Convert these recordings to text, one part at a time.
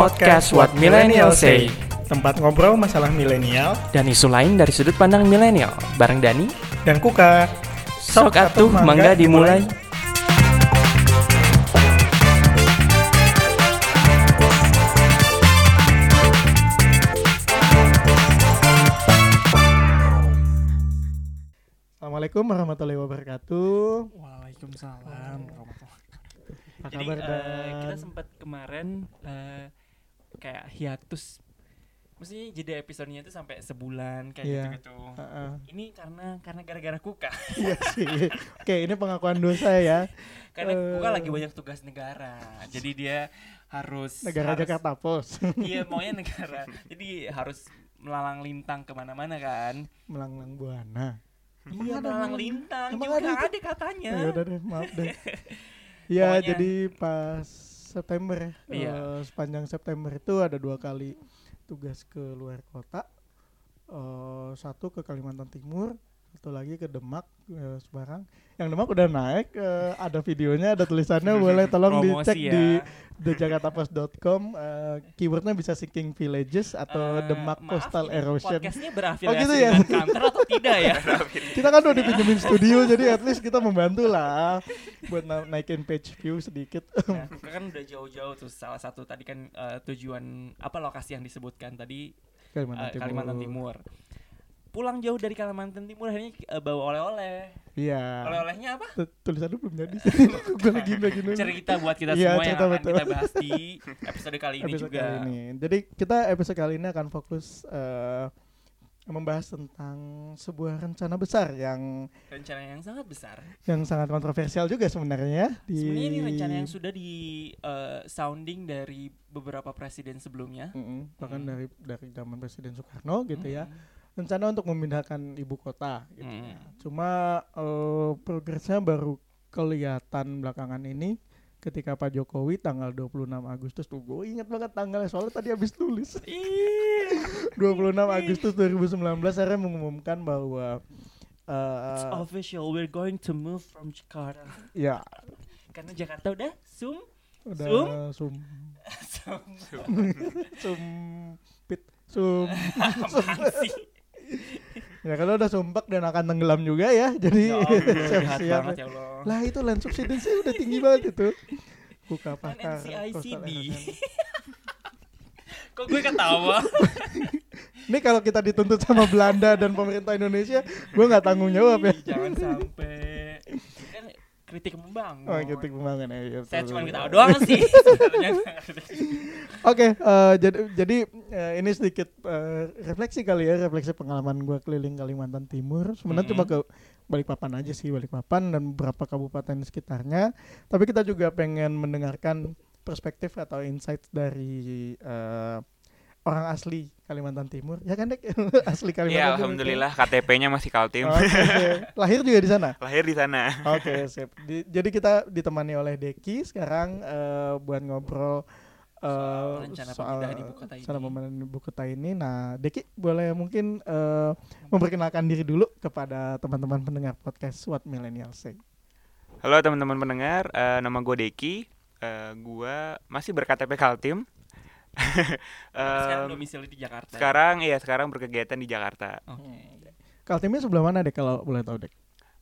Podcast What Millennial Say Tempat ngobrol masalah milenial dan isu lain dari sudut pandang milenial bareng Dani. dan Kuka. Sok atuh mangga dimulai. Assalamualaikum warahmatullahi wabarakatuh. Waalaikumsalam Apa Jadi kabar eh, Dan? kita sempat kemarin eh, kayak hiatus Maksudnya jeda episodenya itu sampai sebulan kayak Iya. gitu-gitu. Heeh. Ini karena karena gara-gara Kuka. Iya sih. Oke, ini pengakuan dosa ya. karena Kuka Eh. lagi banyak tugas negara. Jadi dia harus Negara harus- Jakarta Pos. Iya, maunya negara. Jadi harus melalang lintang ke mana-mana kan. Melanglang buana. Iya, melalang lintang. Emang Juga ada ada katanya. Ya udah deh, maaf deh. Ya, Pokoknya- jadi pas September ya. Iya. eh, sepanjang September itu ada dua kali tugas ke luar kota. Eh, satu ke Kalimantan Timur, satu lagi ke Demak, eh, Semarang. Yang Demak udah naik, eh, ada videonya, ada tulisannya, boleh tolong Promosi dicek ya. di thejakartapost.com. eh, keywordnya bisa Sinking Villages atau Eh, Demak maaf, Coastal Erosion. Podcastnya berafiliasi Oh, gitu ya? dengan atau tidak ya? kita kan udah dipinjemin studio jadi at least kita membantu lah buat na- naikin page view sedikit nah, kan udah jauh-jauh tuh salah satu tadi kan eh, tujuan apa lokasi yang disebutkan tadi Kalimantan eh, Timur. Kalimantan Timur. Pulang jauh dari Kalimantan Timur akhirnya eh, bawa oleh-oleh. Iya. Oleh-olehnya apa? Tu- Tulisannya belum jadi. Gue lagi lagi. Cerita buat kita Iya, semua yang akan betul. kita bahas di episode kali ini Episode juga. kali ini. Jadi kita episode kali ini akan fokus eh, membahas tentang sebuah rencana besar yang Rencana yang sangat besar. yang sangat kontroversial juga sebenarnya ya, di Sebenarnya ini rencana yang sudah di eh, sounding dari beberapa presiden sebelumnya. Mm-mm, bahkan Mm. dari dari zaman Presiden Soekarno gitu ya. Rencana untuk memindahkan ibu kota gitu Mm. ya. Cuma eh, progresnya baru kelihatan belakangan ini ketika Pak Jokowi tanggal 26 Agustus tuh gue inget banget tanggalnya soalnya tadi habis tulis Ih, 26 Agustus 2019 akhirnya mengumumkan bahwa It's eh official, we're going to move from Jakarta. ya Karena Jakarta udah sum, udah Sum? sum sum, sum pit sum sih? ya kalau udah sumpek dan akan tenggelam juga ya jadi Ya siap-siap banget ya Allah. lah itu land subsidence udah tinggi banget itu buka Kan pakar NCICD. Kok gue ketawa? Ini kalau kita dituntut sama Belanda dan pemerintah Indonesia, gue nggak tanggung jawab ya. Jangan sampai kritik membangun. Oh, kritik pembangunan ya. iya, Saya cuma ketawa doang sih. Oke, eh, jadi jadi eh, ini sedikit eh, refleksi kali ya, refleksi pengalaman gue keliling Kalimantan Timur. Sebenarnya cuma ke Balikpapan aja sih, Balikpapan dan beberapa kabupaten di sekitarnya. Tapi kita juga pengen mendengarkan perspektif atau insight dari eh, orang asli Kalimantan Timur. Ya kan, Dek? asli Kalimantan Iya, Timur. alhamdulillah KTP-nya masih Kaltim. Oke. Lahir juga di sana. Lahir di sana. Oke, sip. Di- jadi kita ditemani oleh Deki sekarang eh, buat ngobrol eh, Soal rencana pemindahan ibu kota ini. soal pemindahan ibu kota ini. Nah, Deki boleh mungkin eh, memperkenalkan diri dulu kepada teman-teman pendengar podcast What Millennial Say. Halo teman-teman pendengar, eh, nama gue Deki. Eh, gue masih berKTP Kaltim. Sekarang domisili di Jakarta. sekarang iya sekarang berkegiatan di Jakarta. Oke. Kaltimnya sebelah mana dek kalau boleh tahu dek?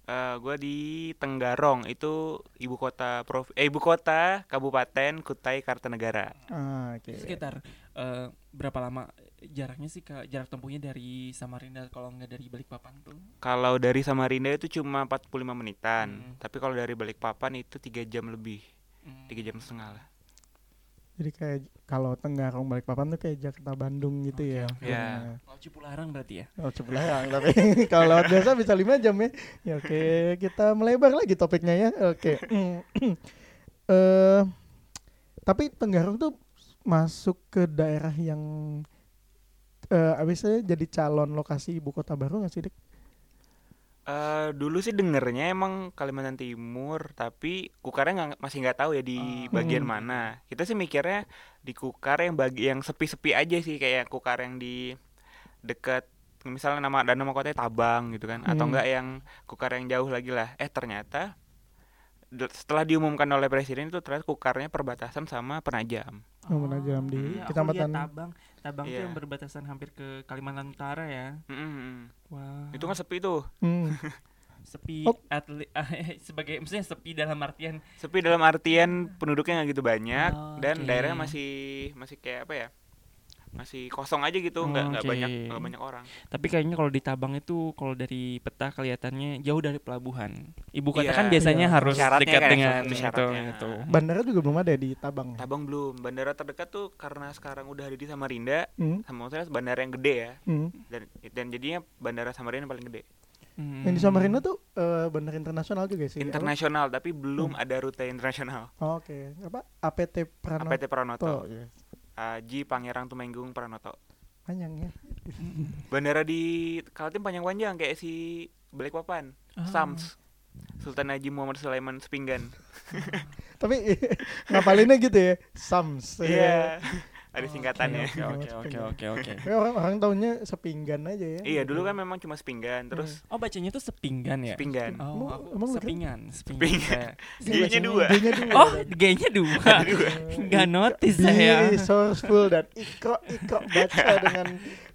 Eh, gue di Tenggarong itu ibu kota prov eh, ibu kota Kabupaten Kutai Kartanegara. Ah, Oke. Sekitar eh, berapa lama jaraknya sih ke jarak tempuhnya dari Samarinda kalau nggak dari Balikpapan tuh? Kalau dari Samarinda itu cuma 45 menitan, Hmm. tapi kalau dari Balikpapan itu tiga jam lebih, Hmm. tiga jam setengah lah. Jadi kayak kalau Tenggarong Balikpapan tuh kayak Jakarta Bandung gitu Oke, ya. oke. Iya. Kalau Cipularang berarti ya? Oh sebelah tapi kalau lewat biasa bisa lima jam ya. Ya oke kita melebar lagi topiknya ya. Oke. eh tapi Tenggarong tuh masuk ke daerah yang eh abisnya jadi calon lokasi ibu kota baru nggak sih Dik? Eh dulu sih dengernya emang Kalimantan Timur, tapi Kukarnya nggak masih nggak tahu ya di bagian Hmm. mana. Kita sih mikirnya di Kukar yang bagi yang sepi-sepi aja sih kayak Kukar yang di dekat misalnya nama dan nama kotanya Tabang gitu kan, atau Hmm. enggak yang Kukar yang jauh lagi lah. Eh ternyata setelah diumumkan oleh presiden itu ternyata kukarnya perbatasan sama penajam. Oh, menajam di iya, aku kecamatan- lihat Tabang. Tabang tuh Iya. yang berbatasan hampir ke Kalimantan Utara ya. Mm-mm. Wah. Itu kan sepi tuh. Hmm. sepi Oh. atli- sebagai maksudnya sepi dalam artian Sepi dalam artian penduduknya nggak gitu banyak Oh, dan oke. daerahnya masih masih kayak apa ya? Masih kosong aja gitu, nggak nggak Oke. banyak nggak banyak orang. tapi kayaknya kalau di Tabang itu kalau dari peta kelihatannya jauh dari pelabuhan. Ibu kota Iya. kan biasanya Iya. harus Syaratnya dekat kan, dengan itu itu. Bandara juga belum ada ya di Tabang. ya? Tabang belum. Bandara terdekat tuh karena sekarang udah ada di Samarinda, Hmm. sama maksudnya bandara yang gede ya. Hmm. Dan dan jadinya bandara Samarinda paling gede. Hmm. Yang di Samarinda tuh eh, bandara internasional juga sih. apa? Internasional tapi belum ada rute internasional. Oh, Oke, apa? APT Pranoto. APT Pranoto. ya. Aji Pangerang Tumenggung Pranoto. Panjang ya. Bandara di Kaltim panjang-panjang kayak si Balikpapan, Ah. Sams. Sultan Haji Muhammad Sulaiman Sepinggan. Tapi ngapalinnya gitu ya. Sams. Iya. Ada Oh, singkatannya. Oke oke oke oke oke. Orang orang tahunya sepinggan aja ya. Iya, dulu kan memang cuma Sepinggan, terus Oh bacanya tuh sepinggan ya? Sepinggan. Oh, Emang- sepingan. Sepingan. Saya- G-nya dua. G-nya dua. Oh, G-nya dua. Nggak notice Be saya. resourceful dan ikro ikro baca dengan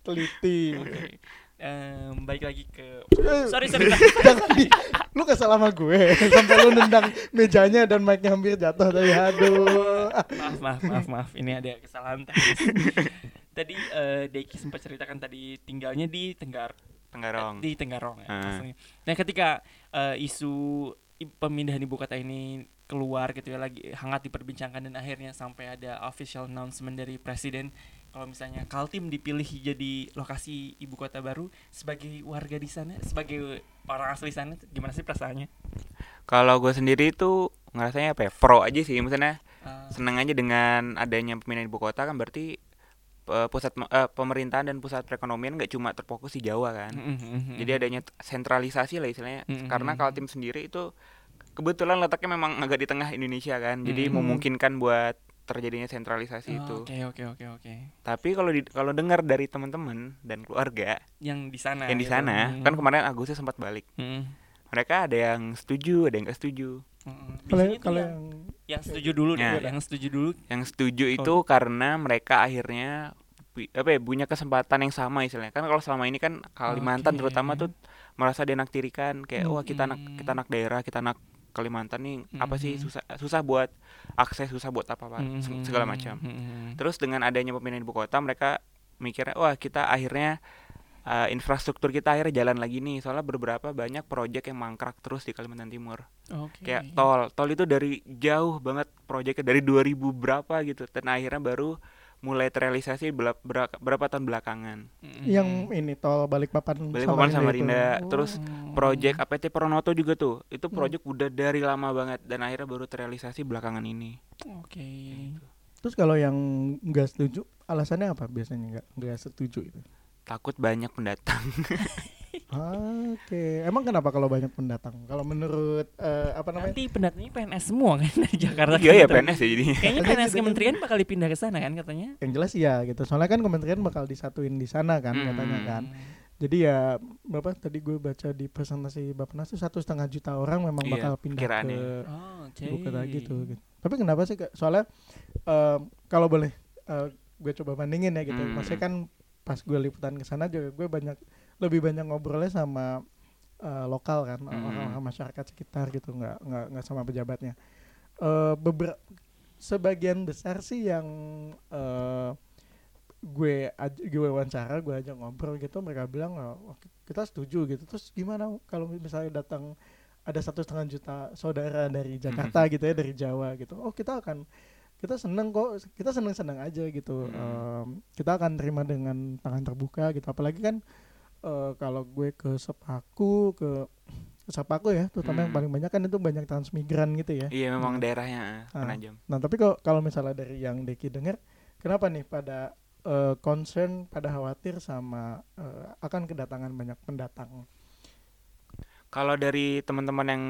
teliti. Oke. Em, balik lagi ke Eh, Sorry sorry. Jangan di, lu kesel sama gue sampai lu nendang mejanya dan mic-nya hampir jatuh tadi aduh. maaf maaf maaf maaf ini ada kesalahan teknis. tadi eh, Deki sempat ceritakan tadi tinggalnya di Tenggar Tenggarong. di Tenggarong ya. Maksudnya. Nah ketika eh, isu pemindahan ibu kota ini keluar gitu ya lagi hangat diperbincangkan dan akhirnya sampai ada official announcement dari presiden kalau misalnya Kaltim dipilih jadi lokasi ibu kota baru sebagai warga di sana sebagai orang asli sana gimana sih perasaannya? Kalau gue sendiri itu ngerasanya apa ya? Pro aja sih, maksudnya Ah, seneng aja dengan adanya pemindahan ibu kota kan berarti eh, pusat eh, pemerintahan dan pusat perekonomian nggak cuma terfokus di Jawa kan. mm, mm, mm, mm. Jadi adanya sentralisasi lah istilahnya. Mm, Karena mm, Kaltim sendiri itu kebetulan letaknya memang agak di tengah Indonesia kan. Jadi Mm. memungkinkan buat terjadinya sentralisasi itu. Oh, Oke oke oke oke. Tapi kalau di, kalau dengar dari teman-teman dan keluarga Yang di sana. yang di gitu. sana, Mm. kan kemarin Agustus sempat balik. Mm, Mereka ada yang setuju, ada yang nggak setuju. mm, mm. Kalau yang, yang yang setuju dulu Ya. deh, yang setuju dulu. Yang setuju Oh. itu karena mereka akhirnya apa ya, punya kesempatan yang sama istilahnya. Kan kalau selama ini kan Kalimantan Oke. terutama tuh merasa dinaktirikan kayak wah kita anak kita anak daerah, kita anak Kalimantan nih apa sih Mm. susah susah buat akses, susah buat apa-apa se- Mm, segala mm, macam. mm, mm. Terus dengan adanya pemindahan ibu kota mereka mikirnya wah kita akhirnya uh, infrastruktur kita akhirnya jalan lagi nih soalnya beberapa banyak proyek yang mangkrak terus di Kalimantan Timur Oke. kayak tol tol itu dari jauh banget proyeknya dari 2000 berapa gitu dan akhirnya baru mulai terrealisasi berapa tahun belakangan Mm, yang ini tol Balikpapan Balikpapan Samarinda Samarinda itu. terus Oh. proyek APT Pronoto juga tuh itu Hmm. proyek udah dari lama banget dan akhirnya baru terrealisasi belakangan ini Oke. Terus kalau yang nggak setuju, alasannya apa biasanya nggak nggak setuju itu? takut banyak pendatang Oke, emang kenapa kalau banyak pendatang? Kalau menurut eh, apa namanya? Nanti pendatangnya PNS semua kan dari Jakarta. iya ya gitu. PNS ya jadinya Kayaknya PNS gitu kan. kementerian bakal dipindah ke sana kan katanya. Yang jelas ya gitu. Soalnya kan kementerian bakal disatuin di sana kan Hmm. katanya kan. Jadi ya berapa tadi gue baca di presentasi Bappenas tuh satu setengah juta orang memang Iya, bakal pindah ke Oh, oke. ibu kota gitu, gitu. Tapi kenapa sih? Soalnya em, kalau boleh eh, gue coba bandingin ya gitu. Hmm. Maksudnya kan pas gue liputan ke sana juga gue banyak lebih banyak ngobrolnya sama eh, lokal kan Hmm. orang-orang masyarakat sekitar gitu nggak nggak nggak sama pejabatnya. Eh beberapa sebagian besar sih yang eh, gue gue wawancara gue ajak ngobrol gitu mereka bilang "Oh, kita setuju gitu terus gimana kalau misalnya datang ada satu setengah juta saudara dari Jakarta gitu ya dari Jawa gitu oh kita akan kita seneng kok kita seneng seneng aja gitu Hmm. Em, kita akan terima dengan tangan terbuka gitu apalagi kan eh, kalau gue ke Sepaku ke Sepaku ya terutama yang Hmm. paling banyak kan itu banyak transmigran gitu ya iya memang Hmm. daerahnya Ah. penajam Nah, tapi kalau kalau misalnya dari yang Deki dengar, kenapa nih pada eh, concern, pada khawatir sama eh, akan kedatangan banyak pendatang? Kalau dari teman-teman yang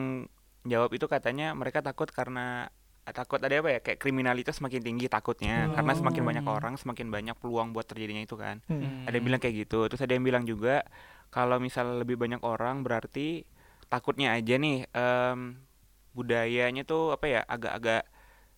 jawab itu katanya mereka takut karena takut ada apa ya kayak kriminalitas semakin tinggi takutnya karena semakin banyak Oh. orang semakin banyak peluang buat terjadinya itu kan. Hmm. Ada yang bilang kayak gitu. Terus ada yang bilang juga kalau misal lebih banyak orang berarti takutnya aja nih em, budayanya tuh apa ya agak-agak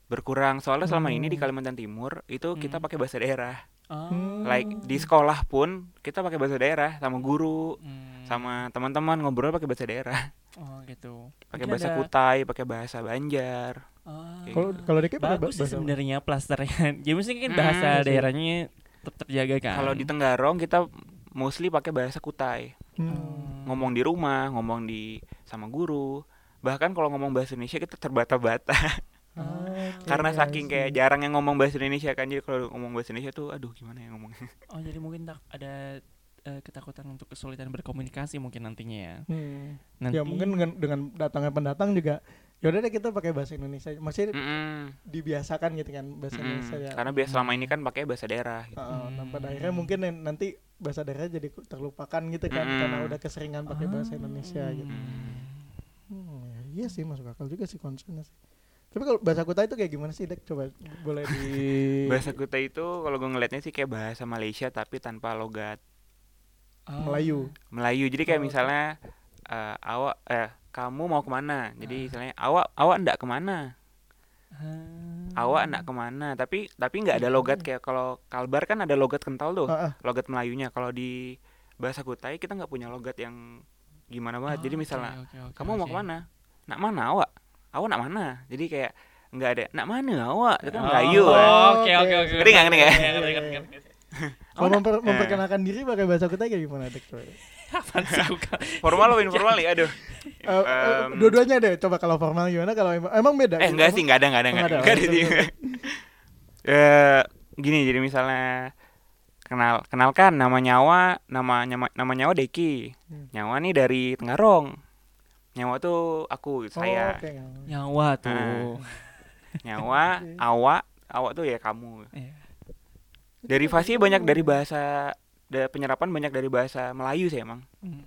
berkurang soalnya selama ini di Hmm. Kalimantan Timur itu kita Hmm. pakai bahasa daerah Oh. Hmm. like di sekolah pun kita pakai bahasa daerah sama guru Hmm. sama teman-teman ngobrol pakai bahasa daerah Oh gitu. pakai bahasa ada- Kutai pakai bahasa Banjar Oh. Kalau kalau Deki pakai bagus sebenarnya plasternya. Jadi mesti kan Hmm, bahasa sih. daerahnya tetap terjaga kan. kalau di Tenggarong kita mostly pakai bahasa Kutai Hmm. Oh. ngomong di rumah ngomong di sama guru bahkan kalau ngomong bahasa Indonesia kita terbata-bata Oke, karena I saking kayak jarang yang ngomong bahasa Indonesia kan jadi kalau ngomong bahasa Indonesia tuh aduh gimana ya ngomongnya Oh jadi mungkin tak ada eh, ketakutan untuk kesulitan berkomunikasi mungkin nantinya ya. Hmm. Nanti Ya mungkin dengan, dengan datangnya pendatang juga ya udah deh kita pakai bahasa Indonesia. Masih Mm-mm. dibiasakan gitu kan bahasa Mm-mm. Indonesia ya. karena biasa selama ini kan pakai bahasa daerah gitu. Heeh, nah, pada Hmm. akhirnya mungkin nanti bahasa daerah jadi terlupakan gitu kan Mm-mm. karena udah keseringan pakai bahasa Indonesia gitu. Hmm. Hmm, ya iya sih masuk akal juga sih concernnya sih. Tapi kalau bahasa Kutai itu kayak gimana sih Dek? Coba boleh di bahasa Kutai itu kalau gue ngelihatnya sih kayak bahasa Malaysia tapi tanpa logat Oh. Melayu. Melayu jadi kayak Oh, misalnya eh, awak eh kamu mau ke mana jadi Ah. misalnya awak awak ndak ke mana Hmm. awak ndak ke mana tapi tapi nggak ada logat kayak kalau kalbar kan ada logat kental tuh Ah, ah. logat Melayunya kalau di bahasa Kutai kita nggak punya logat yang gimana banget jadi Oh, misalnya oke, oke, oke, kamu mau oke. ke mana nak mana awak awak nak mana jadi kayak nggak ada nak mana awak itu kan Oh, Melayu kan Oke oke oke. Ngerti nggak, ngerti nggak? Iya. Kalau memper- eh. memperkenalkan diri pakai bahasa Kutai kayak gimana Dek? Apaan sih aku formal atau informal ya aduh Eh, eh, Em, dua-duanya deh. Coba kalau formal gimana? Kalau emang, emang beda. eh enggak sih enggak ada enggak ada enggak ada, nggak ada. nggak ada Eh, gini jadi misalnya kenal kenalkan nama nyawa nama nama, nama nyawa Deki Hmm. nyawa nih dari Tenggarong nyawa tuh aku Oh, saya oke. Nyawa tuh. Nyawa awak awak tuh ya kamu Iya. derivasi banyak dari bahasa penyerapan banyak dari bahasa Melayu sih emang Hmm.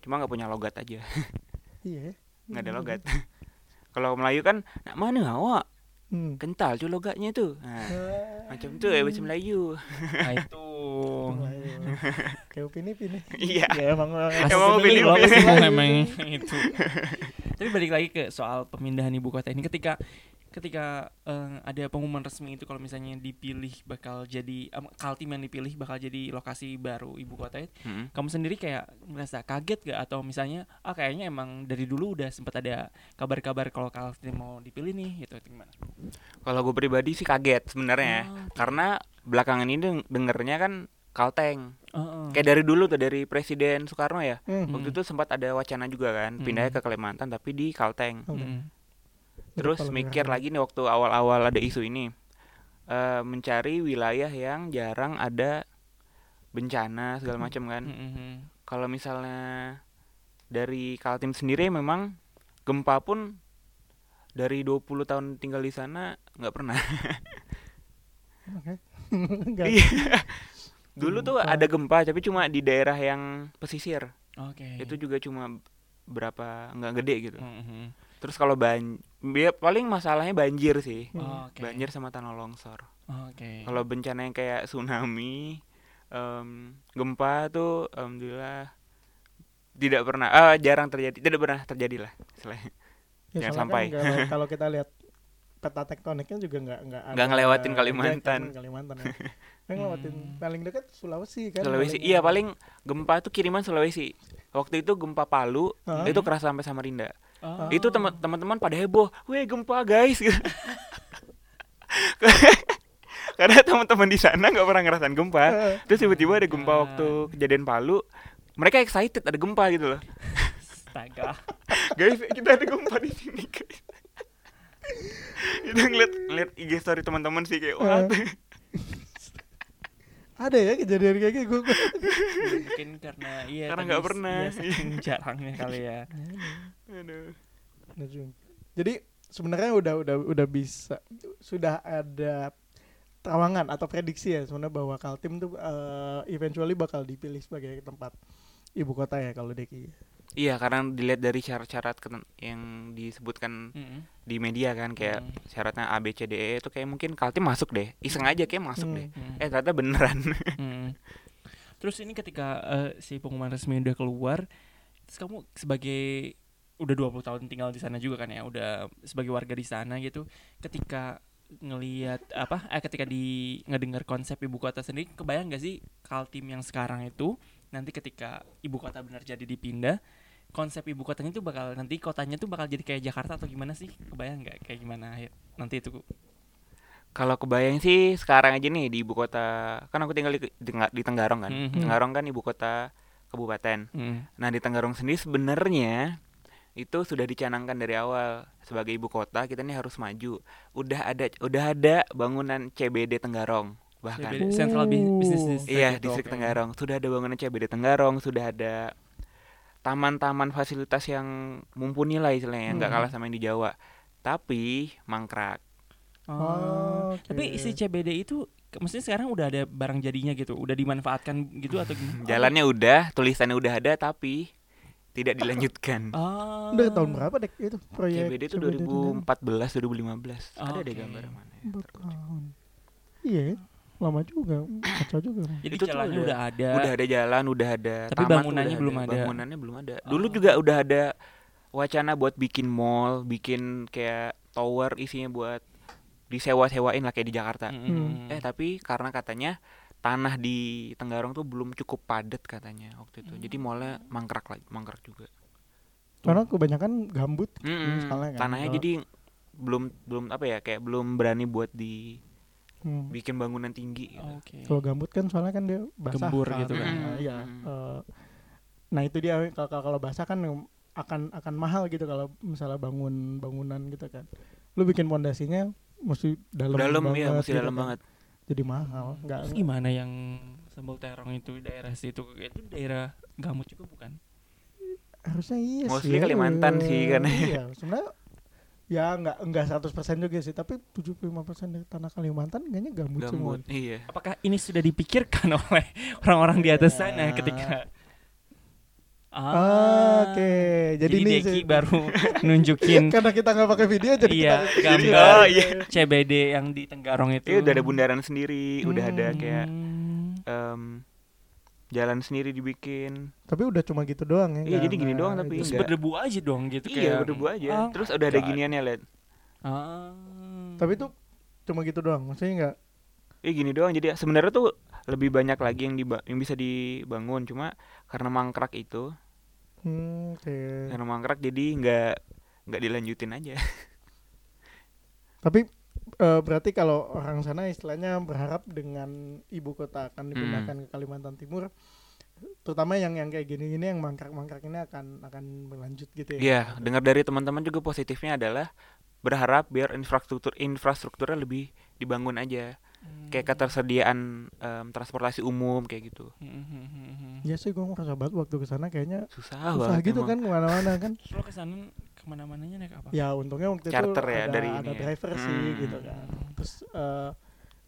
cuma nggak punya logat aja Iya. nggak ada logat kalau Melayu kan nak mana awak Hmm. kental tuh logatnya tuh nah, Ah, macam tuh ya bahasa Melayu Nah itu. Melayu. Kayak upin-ipin nih. iya Ya emang Emang pilih mau emang itu. Tapi balik lagi ke soal pemindahan ibu kota ini ketika ketika eh, ada pengumuman resmi itu kalau misalnya dipilih bakal jadi em, Kaltim yang dipilih bakal jadi lokasi baru ibu kota itu, Mm-mm. kamu sendiri kayak merasa kaget gak atau misalnya ah kayaknya emang dari dulu udah sempat ada kabar-kabar kalau Kaltim mau dipilih nih gitu gimana? Kalau gue pribadi sih kaget sebenarnya, Oh, karena belakangan ini deng- dengernya kan Kalteng. Heeh. Kayak dari dulu tuh dari Presiden Soekarno ya. Hmm. Waktu itu sempat ada wacana juga kan, Hmm. pindahnya ke Kalimantan tapi di Kalteng. Mm-mm. Terus mikir lagi nih waktu awal-awal ada isu ini, eh, mencari wilayah yang jarang ada bencana segala macam kan. Mm-mm. Kalau misalnya dari Kaltim sendiri memang gempa pun dari 20 tahun tinggal di sana nggak pernah. Iya. Dulu tuh Gempa. ada gempa tapi cuma di daerah yang pesisir. Oke. Itu juga cuma berapa nggak gede gitu. Mm-mm. Terus kalau ban bi- paling masalahnya banjir sih. Hmm. Oke. Banjir sama tanah longsor. Oke. Kalau bencana yang kayak tsunami, em, gempa tuh alhamdulillah tidak pernah ah jarang terjadi, tidak pernah terjadi lah. istilahnya. Ya, Jangan soalnya kan sampai. kalau- kalau kita lihat peta tektoniknya juga nggak nggak Nggak ngelewatin nggak Kalimantan. cuma Kalimantan ya. Yang ngelewatin Hmm. paling dekat Sulawesi kan. Sulawesi. Iya paling gempa tuh kiriman Sulawesi. Waktu itu gempa Palu Hah? itu kerasa sampai Samarinda. Oh. itu teman teman-teman pada heboh weh gempa guys karena teman-teman di sana nggak pernah ngerasain gempa Heeh. terus tiba-tiba ada gempa Ah. waktu kejadian Palu mereka excited ada gempa gitu loh Astaga. guys kita ada gempa di sini guys itu ngeliat ngeliat IG story teman-teman sih kayak what Ada ya kejadian kayak gitu. mungkin karena iya Karena nggak pernah. iya, saking jarangnya kali ya Aduh. Jadi sebenarnya udah udah udah bisa sudah ada terawangan atau prediksi ya sebenarnya bahwa Kaltim tuh eh, eventually bakal dipilih sebagai tempat ibu kota ya kalau Deki. Iya karena dilihat dari syarat-syarat yang disebutkan Mm-mm. di media kan kayak Hmm. syaratnya A B C D E itu kayak mungkin Kaltim masuk deh iseng aja kayak masuk Hmm. deh Mm. eh ternyata beneran Mm. terus ini ketika eh, si pengumuman resmi udah keluar terus kamu sebagai udah 20 tahun tinggal di sana juga kan ya, udah sebagai warga di sana gitu. Ketika ngelihat apa eh ketika di ngedengar konsep ibu kota sendiri kebayang gak sih Kaltim yang sekarang itu nanti ketika ibu kota benar jadi dipindah konsep ibu kotanya itu bakal nanti kotanya tuh bakal jadi kayak Jakarta atau gimana sih kebayang nggak kayak gimana akhir nanti itu Kalau kebayang sih sekarang aja nih di ibu kota, kan aku tinggal di, di, di Tenggarong kan. Mhm. Tenggarong kan ibu kota kabupaten. Hmm. Nah di Tenggarong sendiri sebenarnya itu sudah dicanangkan dari awal sebagai ibu kota kita nih harus maju. Udah ada udah ada bangunan CBD Tenggarong bahkan. CBD, Central Business District Iya, gitu, distrik oke. Tenggarong. Sudah ada bangunan CBD Tenggarong, sudah ada taman-taman fasilitas yang mumpuni lah istilahnya, nggak Hmm. kalah sama yang di Jawa. Tapi mangkrak. Oh, Oke. Tapi si CBD itu maksudnya sekarang udah ada barang jadinya gitu, udah dimanfaatkan gitu atau gimana? Jalannya udah, tulisannya udah ada tapi tidak dilanjutkan. Oh. Udah tahun berapa dek itu proyek CBD itu CBD 2014 2015. Oh, ada deh oke. gambar mana. ya. Iya, lama juga, kacau juga. Jadi Itu tuh jalannya udah- udah ada. Udah ada jalan, udah ada Tapi taman tuh bangunannya belum ada. Bangunannya belum ada. Oh. Dulu juga udah ada wacana buat bikin mall, bikin kayak tower isinya buat disewa-sewain lah kayak di Jakarta. Mm-mm. Eh tapi karena katanya tanah di Tenggarong tuh belum cukup padat katanya waktu itu. Jadi Hmm. mallnya mangkrak lagi, mangkrak juga. Karena kebanyakan gambut. Misalnya kan, Tanahnya kalau- jadi belum belum apa ya kayak belum berani buat dibikin Hmm. bangunan tinggi. Gitu. Oke. Kalau gambut kan soalnya kan dia basah Gembur kan. gitu kan. Nah, iya. Mm. eh, nah itu dia kalau basah kan akan akan mahal gitu kalau misalnya bangun bangunan gitu kan. Lu bikin pondasinya mesti dalam Dalam banget ya mesti gitu dalam kan. banget. Jadi mahal. Enggak Terus gimana yang Sambal Terong itu daerah situ itu daerah Gamut juga bukan? harusnya iya Mostly sih. ya. Kalimantan sih, kan. Iya, sebenarnya ya enggak enggak 100% juga sih, tapi 75% dari tanah Kalimantan kayaknya gambut, semua. Gambut. Iya. Apakah ini sudah dipikirkan oleh orang-orang di atas sana Ya. ketika Oke, jadi, jadi, ini Deki sih- baru nunjukin karena kita nggak pakai video jadi iya kita gambar Oh, iya. CBD yang di Tenggarong itu. Iya udah ada bundaran sendiri, udah ada Hmm. kayak Hmm. Jalan sendiri dibikin. tapi udah cuma gitu doang ya. Iya, jadi gini doang tapi Terus enggak. berdebu aja dong gitu Iya, kayak. berdebu aja. Ah, Terus udah ada God. giniannya, lihat. Ah. Tapi itu cuma gitu doang, maksudnya nggak Iya gini doang. Jadi sebenarnya tuh lebih banyak lagi yang diba- yang bisa dibangun cuma karena mangkrak itu, hmm, karena mangkrak jadi nggak nggak dilanjutin aja. Tapi eh, berarti kalau orang sana istilahnya berharap dengan ibu kota akan dipindahkan Hmm. ke Kalimantan Timur, terutama yang yang kayak gini-gini yang mangkrak-mangkrak ini akan akan berlanjut gitu ya. Iya, dengar dari teman-teman juga positifnya adalah berharap biar infrastruktur infrastrukturnya lebih dibangun aja. Hmm. Kayak ketersediaan em, transportasi umum kayak gitu. Hmm, hmm, hmm, hmm. Iya sih gue merasa banget waktu ke sana kayaknya Susah, susah banget gitu emang. kan ke mana-mana kan. Terus lo ke sana ke mana-mananya naik apa? Ya untungnya waktu Charter itu ya, ada, dari ada ini ya. driver sih Hmm. gitu kan. Terus eh,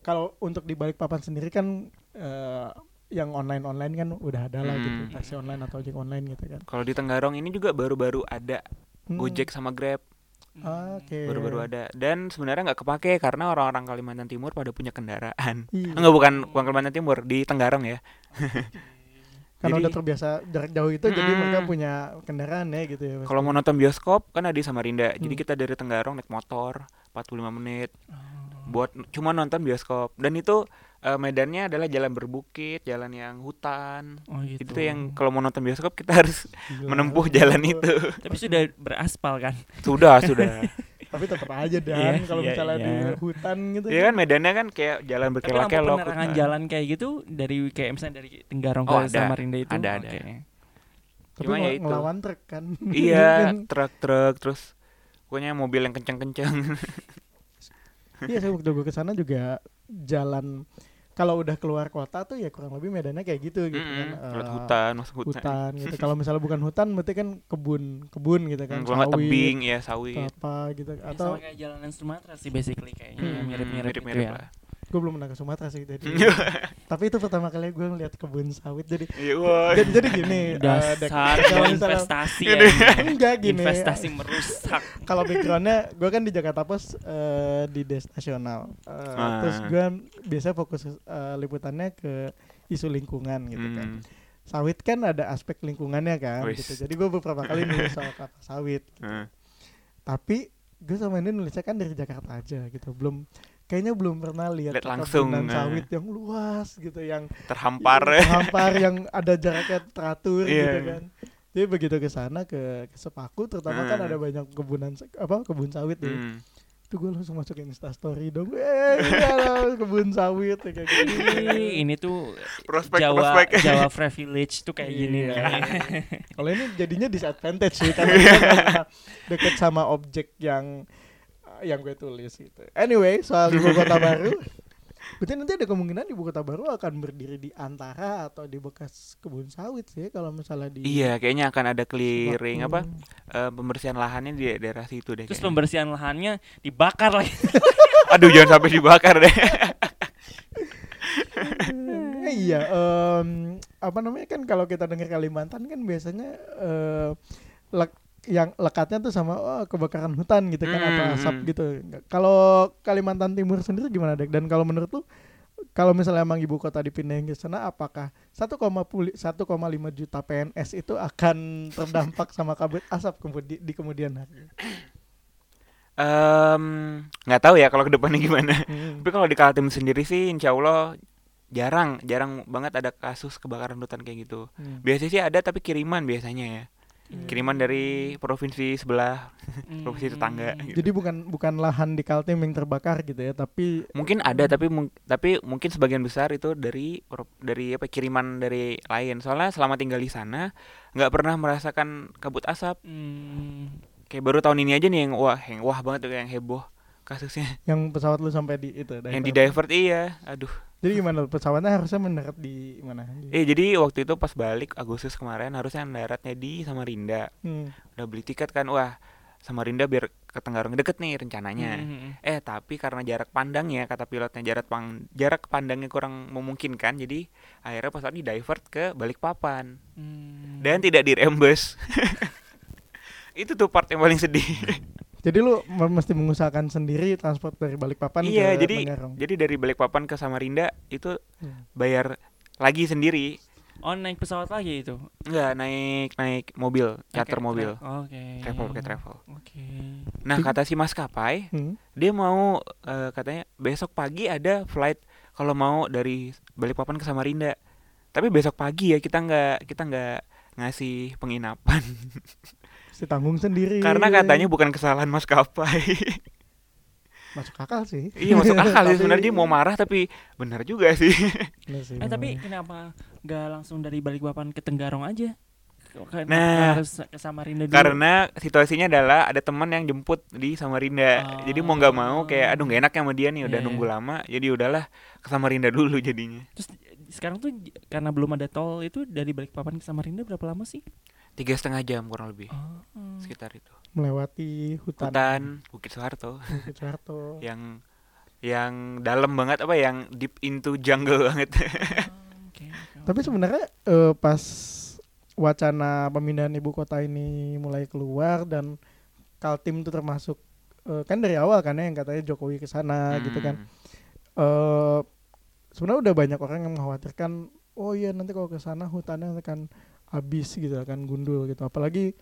kalau untuk di Balikpapan sendiri kan eh, yang online-online kan udah ada lah gitu, Hmm. taksi online atau ojek online gitu kan. Kalau di Tenggarong ini juga baru-baru ada Hmm. Gojek sama Grab. Oke. baru-baru ada. Dan sebenarnya nggak kepake karena orang-orang Kalimantan Timur pada punya kendaraan. Iya. Enggak bukan bukan Kalimantan Timur, di Tenggarong ya. Karena Jadi- udah terbiasa jarak jauh itu jadi Mm-mm. mereka punya kendaraan ya gitu ya. Kalau mau nonton bioskop kan ada di Samarinda. Jadi Hmm. kita dari Tenggarong naik motor 45 menit Oh. buat cuma nonton bioskop. Dan itu eh, medannya adalah jalan berbukit, jalan yang hutan. Oh gitu. Itu yang kalau mau nonton bioskop kita harus Gila. menempuh jalan itu. Tapi sudah beraspal kan? sudah, sudah. Tapi tetap aja dan Iya, kalau iya, misalnya iya. di hutan gitu. Iya kan medannya kan kayak jalan berkelok-kelok. penerangan hutan. jalan kayak gitu dari kayak misalnya dari Tenggarong Oh, ke ada. Samarinda itu. Ada, ada. Oke. Tapi Cuma ya itu. ngelawan truk kan. Iya, truk-truk terus pokoknya mobil yang kencang-kencang. Iya saya waktu gue ke sana juga jalan kalau udah keluar kota tuh ya kurang lebih medannya kayak gitu gitu kan. Mm-mm, lewat Eh, hutan, masuk hutan. hutan gitu. Kalau misalnya bukan hutan berarti kan kebun, kebun gitu kan. Hmm, nggak sawit, tebing ya atau sawit. apa gitu Ya, atau sama kayak jalanan Sumatera sih basically kayaknya Hmm, mirip-mirip gitu mirip-mirip ya. lah. Gue belum pernah ke Sumatera sih jadi tapi itu pertama kali gue ngeliat kebun sawit jadi Iya, jadi, jadi gini eh, Dasar misalnya- investasi Ini. ya. enggak gini Investasi merusak. kalau backgroundnya gue kan di Jakarta Post eh, di Des Nasional Eh, Ah. terus gue biasa fokus eh, liputannya ke isu lingkungan gitu kan Hmm. sawit kan ada aspek lingkungannya kan Wis. gitu. Jadi gue beberapa kali nulis soal kata sawit. gitu. Heeh. Tapi gue sama ini nulisnya kan dari Jakarta aja gitu. Belum kayaknya belum pernah lihat Lihat langsung, perkebunan eh. sawit yang luas gitu yang terhampar terhampar yang ada jaraknya teratur Iya. gitu kan. Jadi begitu ke sana ke, ke Sepaku terutama kan Hmm. ada banyak kebunan apa kebun sawit ya. Hmm. Itu gue langsung masukin Insta story dong. Eh, ada kebun sawit ya, kayak gitu. Ini, ini tuh prospek Jawa prospek Jawa privilege tuh kayak gini Iya. nih. Kalau ini jadinya disadvantage sih karena pernah deket sama objek yang yang gue tulis gitu. Anyway, soal ibu kota baru, berarti nanti ada kemungkinan ibu kota baru akan berdiri di antara atau di bekas kebun sawit sih kalau misalnya di iya kayaknya akan ada clearing apa eh, pembersihan lahannya di daerah situ deh Terus kayaknya. pembersihan lahannya dibakar lagi. aduh jangan sampai dibakar deh Eh, iya, em, apa namanya kan kalau kita dengar Kalimantan kan biasanya eh, lek- yang lekatnya tuh sama oh, kebakaran hutan gitu kan atau Hmm, asap hmm. gitu. Nggak- Kalau Kalimantan Timur sendiri gimana dek? Dan kalau menurut lu kalau misalnya emang ibu kota dipindahin ke sana apakah 1,5 1,5 juta PNS itu akan terdampak sama kabut asap kemudi- di kemudian hari? Em, nggak tahu ya kalau ke depannya gimana Hmm. tapi kalau di Kaltim sendiri sih insya Allah jarang jarang banget ada kasus kebakaran hutan kayak gitu Hmm. biasanya sih ada tapi kiriman biasanya ya Hmm. kiriman dari provinsi sebelah provinsi tetangga Hmm. gitu. Jadi bukan bukan lahan di Kaltim yang terbakar gitu ya, tapi mungkin ada tapi mung- tapi mungkin sebagian besar itu dari dari apa kiriman dari lain soalnya selama tinggal di sana nggak pernah merasakan kabut asap Hmm. kayak baru tahun ini aja nih yang wah yang wah banget tuh yang heboh kasusnya yang pesawat lu sampai di itu yang di divert iya aduh Jadi gimana pesawatnya harusnya mendarat di mana? Eh jadi waktu itu pas balik Agustus kemarin harusnya mendaratnya di Samarinda Hmm. udah beli tiket kan wah Samarinda biar ke Tenggarong deket nih rencananya Hmm. eh tapi karena jarak pandangnya kata pilotnya jarak pang jarak pandangnya kurang memungkinkan jadi akhirnya pesawat di divert ke Balikpapan Hmm. dan tidak dirembes itu tuh part yang paling sedih Jadi lu me- mesti mengusahakan sendiri transport dari Balikpapan iya ke jadi Tenggarong. jadi dari Balikpapan ke Samarinda itu Hmm. bayar lagi sendiri Oh naik pesawat lagi itu. Enggak naik naik mobil charter Pakai mobil tra- Oke. travel pakai travel Oke. nah Jadi- kata si maskapai Hmm. dia mau eh, katanya besok pagi ada flight kalau mau dari Balikpapan ke Samarinda tapi besok pagi ya kita nggak kita nggak ngasih penginapan Mesti tanggung sendiri. karena katanya bukan kesalahan maskapai masuk akal sih. iya masuk akal sih sebenarnya dia mau marah tapi benar juga sih sih, Eh tapi kenapa nggak langsung dari Balikpapan ke Tenggarong aja? Nah, harus ke Samarinda dulu. karena situasinya adalah ada teman yang jemput di Samarinda jadi mau nggak mau kayak aduh nggak enak sama dia nih udah Iya, nunggu iya. lama jadi udahlah ke Samarinda dulu jadinya Terus sekarang tuh karena belum ada tol itu dari Balikpapan ke Samarinda berapa lama sih? Tiga setengah jam kurang lebih Oh. hmm. sekitar itu melewati hutan. hutan Bukit Soeharto Bukit Soeharto. yang yang dalam banget apa yang deep into jungle banget Oh, oke, oke, Tapi sebenarnya eh, pas wacana pemindahan ibu kota ini mulai keluar dan Kaltim itu termasuk eh, kan dari awal kan ya yang katanya Jokowi ke sana gitu kan. Hmm. eh sebenarnya udah banyak orang yang mengkhawatirkan oh iya nanti kalau ke sana hutannya akan habis gitu akan gundul gitu. Apalagi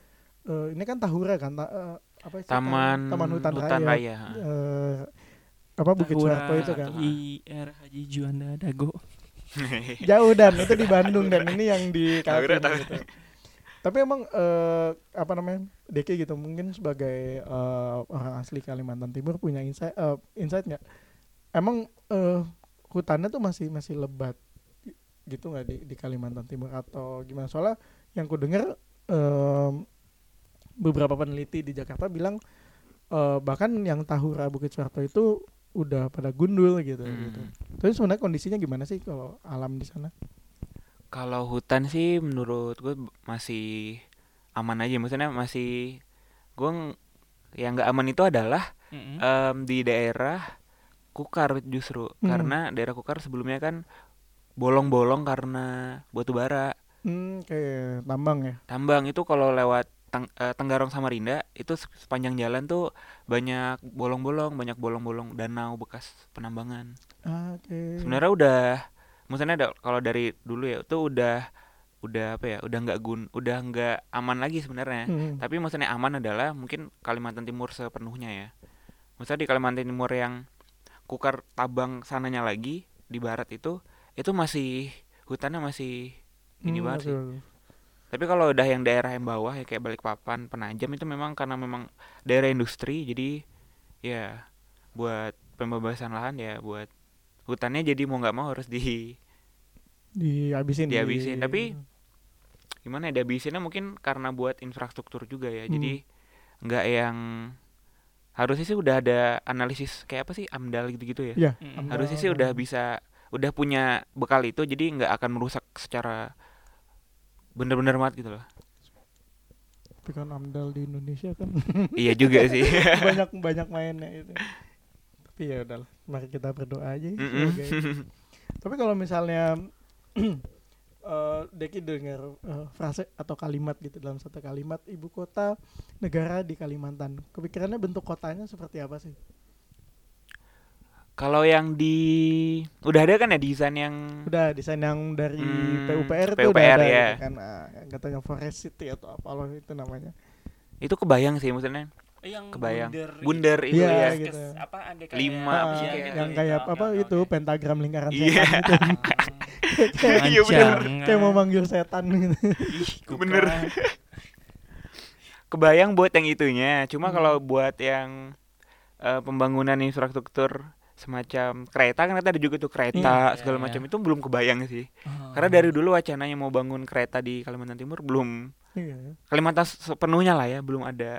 eh, ini kan Tahura kan ta- eh, apa sih taman taman hutan, hutan raya, raya. Eh, apa Bukit Soeharto itu kan? IR Haji Juanda Dago. jauh dan. Itu di Bandung dan. Ini yang di Kaltim gitu. tapi emang eh, apa namanya Deki gitu mungkin sebagai eh, orang asli Kalimantan Timur punya insight eh, insight nggak? Emang eh, hutannya tuh masih masih lebat gitu nggak di di Kalimantan Timur atau gimana soalnya yang ku dengar em, beberapa peneliti di Jakarta bilang eh, bahkan yang Tahura Bukit Soeharto itu udah pada gundul gitu Hmm. gitu tapi sebenarnya kondisinya gimana sih kalau alam di sana Kalau hutan sih menurut gue masih aman aja, maksudnya masih gue ng- yang nggak aman itu adalah Mm-mm. em, di daerah Kukar justru Hmm. karena daerah Kukar sebelumnya kan bolong-bolong karena batu bara. Hmm, kayak tambang ya. Tambang itu kalau lewat Teng- eh, Tenggarong Samarinda itu se- sepanjang jalan tuh banyak bolong-bolong, banyak bolong-bolong danau bekas penambangan. Oke. Sebenarnya udah maksudnya ada kalau dari dulu ya itu udah udah apa ya udah nggak gun udah nggak aman lagi sebenarnya Hmm. tapi maksudnya aman adalah mungkin Kalimantan Timur sepenuhnya ya maksudnya di Kalimantan Timur yang kukar tabang sananya lagi di barat itu itu masih hutannya masih ini Hmm, banget sih betul. tapi kalau udah yang daerah yang bawah ya kayak Balikpapan Penajam itu memang karena memang daerah industri jadi ya buat pembebasan lahan ya buat hutannya jadi mau nggak mau harus di dihabisin di- Dihabisin, tapi- gimana ya dihabisinnya mungkin karena buat infrastruktur juga ya Hmm. jadi nggak yang harusnya sih udah ada analisis kayak apa sih amdal gitu-gitu ya ya amdal. harusnya sih udah bisa udah punya bekal itu jadi nggak akan merusak secara bener-bener banget gitu loh. Tapi kan amdal di Indonesia kan iya juga sih. Banyak banyak mainnya itu. Tapi ya udahlah mari kita berdoa aja semoga itu. tapi kalau misalnya eh, Deki dengar eh, frase atau kalimat gitu dalam satu kalimat ibu kota negara di Kalimantan. Kepikirannya bentuk kotanya seperti apa sih kalau yang di udah ada kan ya desain yang udah desain yang dari Hmm, PUPR itu udah PUPR ada ya. gitu kan ah, yang katanya Forest City atau apa loh itu namanya itu kebayang sih maksudnya yang kebayang bundar bundar gitu. itu Iya, ya gitu. Kes- apa ada kayak Lima, Ah, apa sih Iya, kayak- gitu, yang gitu. kayak apa oke, itu pentagram lingkaran Iya. setan gitu Jangan, Iya, bener. kayak mau manggil setan gitu Ih. Bener. kebayang buat yang itunya cuma Hmm. kalau buat yang eh, pembangunan infrastruktur semacam kereta kan ada juga tuh kereta Iya, segala iya, macam iya. itu belum kebayang sih Ah. karena dari dulu wacananya mau bangun kereta di Kalimantan Timur belum iya Kalimantan sepenuhnya lah ya belum ada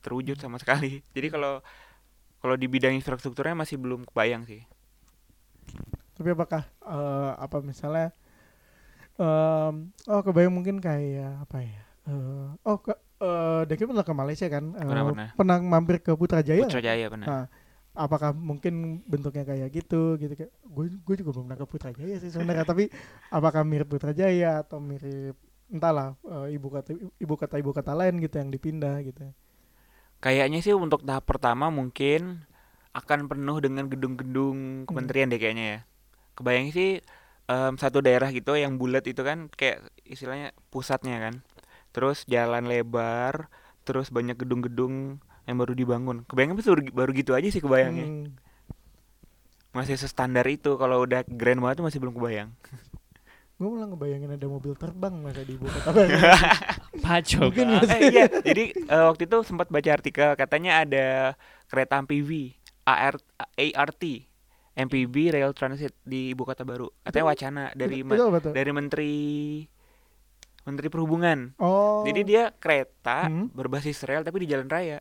terwujud sama sekali jadi kalau kalau di bidang infrastrukturnya masih belum kebayang sih Tapi apakah eh, apa misalnya em, oh kebayang mungkin kayak apa ya? Eh, oh ke eh Deki pernah ke Malaysia kan? Eh, Pernah, pernah. pernah mampir ke Putrajaya. Putrajaya benar Nah, apakah mungkin bentuknya kayak gitu gitu kayak gue gue juga belum pernah ke Putrajaya sih sebenarnya tapi apakah mirip Putrajaya atau mirip entahlah eh, ibu kota ibu kota ibu kota lain gitu yang dipindah gitu. Kayaknya sih untuk tahap pertama mungkin akan penuh dengan gedung-gedung kementerian deh kayaknya ya. Kebayang sih em, satu daerah gitu yang bulat itu kan kayak istilahnya pusatnya kan. Terus jalan lebar, terus banyak gedung-gedung yang baru dibangun. Kebayang baru, baru gitu aja sih kebayangnya. Hmm. Masih standar itu kalau udah grand banget tuh masih belum kebayang. Gue malah ngebayangin ada mobil terbang masa di ibu kota baru. Paco Mungkin eh, iya, jadi eh, waktu itu sempat baca artikel katanya ada kereta MPV AR, ART MPV Rail Transit di ibu kota baru. Katanya wacana dari Itu- ma- itu apa tuh? dari menteri menteri perhubungan. Oh. Jadi dia kereta Hmm. berbasis rel tapi di jalan raya.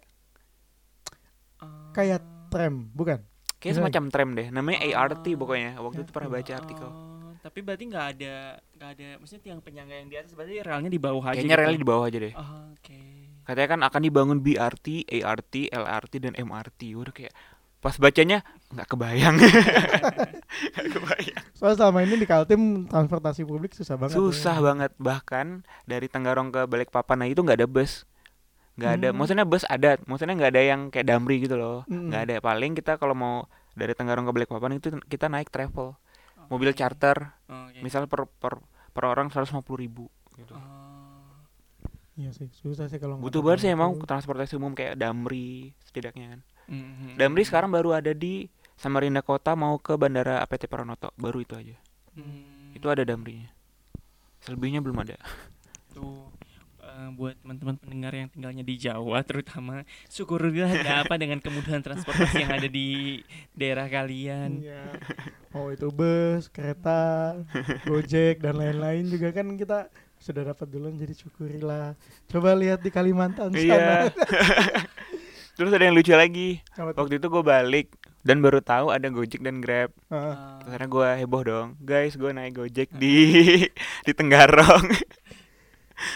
Kayak tram, bukan? Kayak semacam tram deh. Namanya ART pokoknya. Waktu Ya. itu pernah baca artikel. Oh, tapi berarti nggak ada nggak ada maksudnya tiang penyangga yang di atas berarti relnya di bawah aja Kayaknya gitu. relnya di bawah aja deh. Oh, oke Katanya kan akan dibangun BRT, ART, LRT dan MRT. Udah kayak pas bacanya nggak kebayang. Nggak kebayang. Soalnya selama ini di Kaltim transportasi publik susah banget. Susah ya. banget bahkan dari Tenggarong ke Balikpapan nah itu nggak ada bus. Nggak ada. Hmm. Maksudnya bus ada, maksudnya nggak ada yang kayak Damri gitu loh. Mm-mm. Nggak ada. Paling kita kalau mau dari Tenggarong ke Balikpapan itu kita naik travel. Mobil Oke. charter Oke. misal per per per orang 150 ribu gitu. Oh. Iya sih, susah sih kalau Butuh banget sih emang transportasi umum kayak Damri setidaknya kan. Mhm. Damri sekarang baru ada di Samarinda Kota mau ke Bandara APT Pranoto, baru itu aja. Hmm. Itu ada Damrinya. Selebihnya belum ada. tuh eh, buat teman-teman pendengar yang tinggalnya di Jawa terutama syukurlah ada apa dengan kemudahan transportasi yang ada di daerah kalian Iya. Oh itu bus, kereta, gojek dan lain-lain juga kan kita sudah dapat duluan jadi syukurilah. Coba lihat di Kalimantan sana. Iya. Terus ada yang lucu lagi. Waktu itu gue balik dan baru tahu ada Gojek dan Grab. Ah, Karena gue heboh dong, guys, gue naik Gojek di di Tenggarong.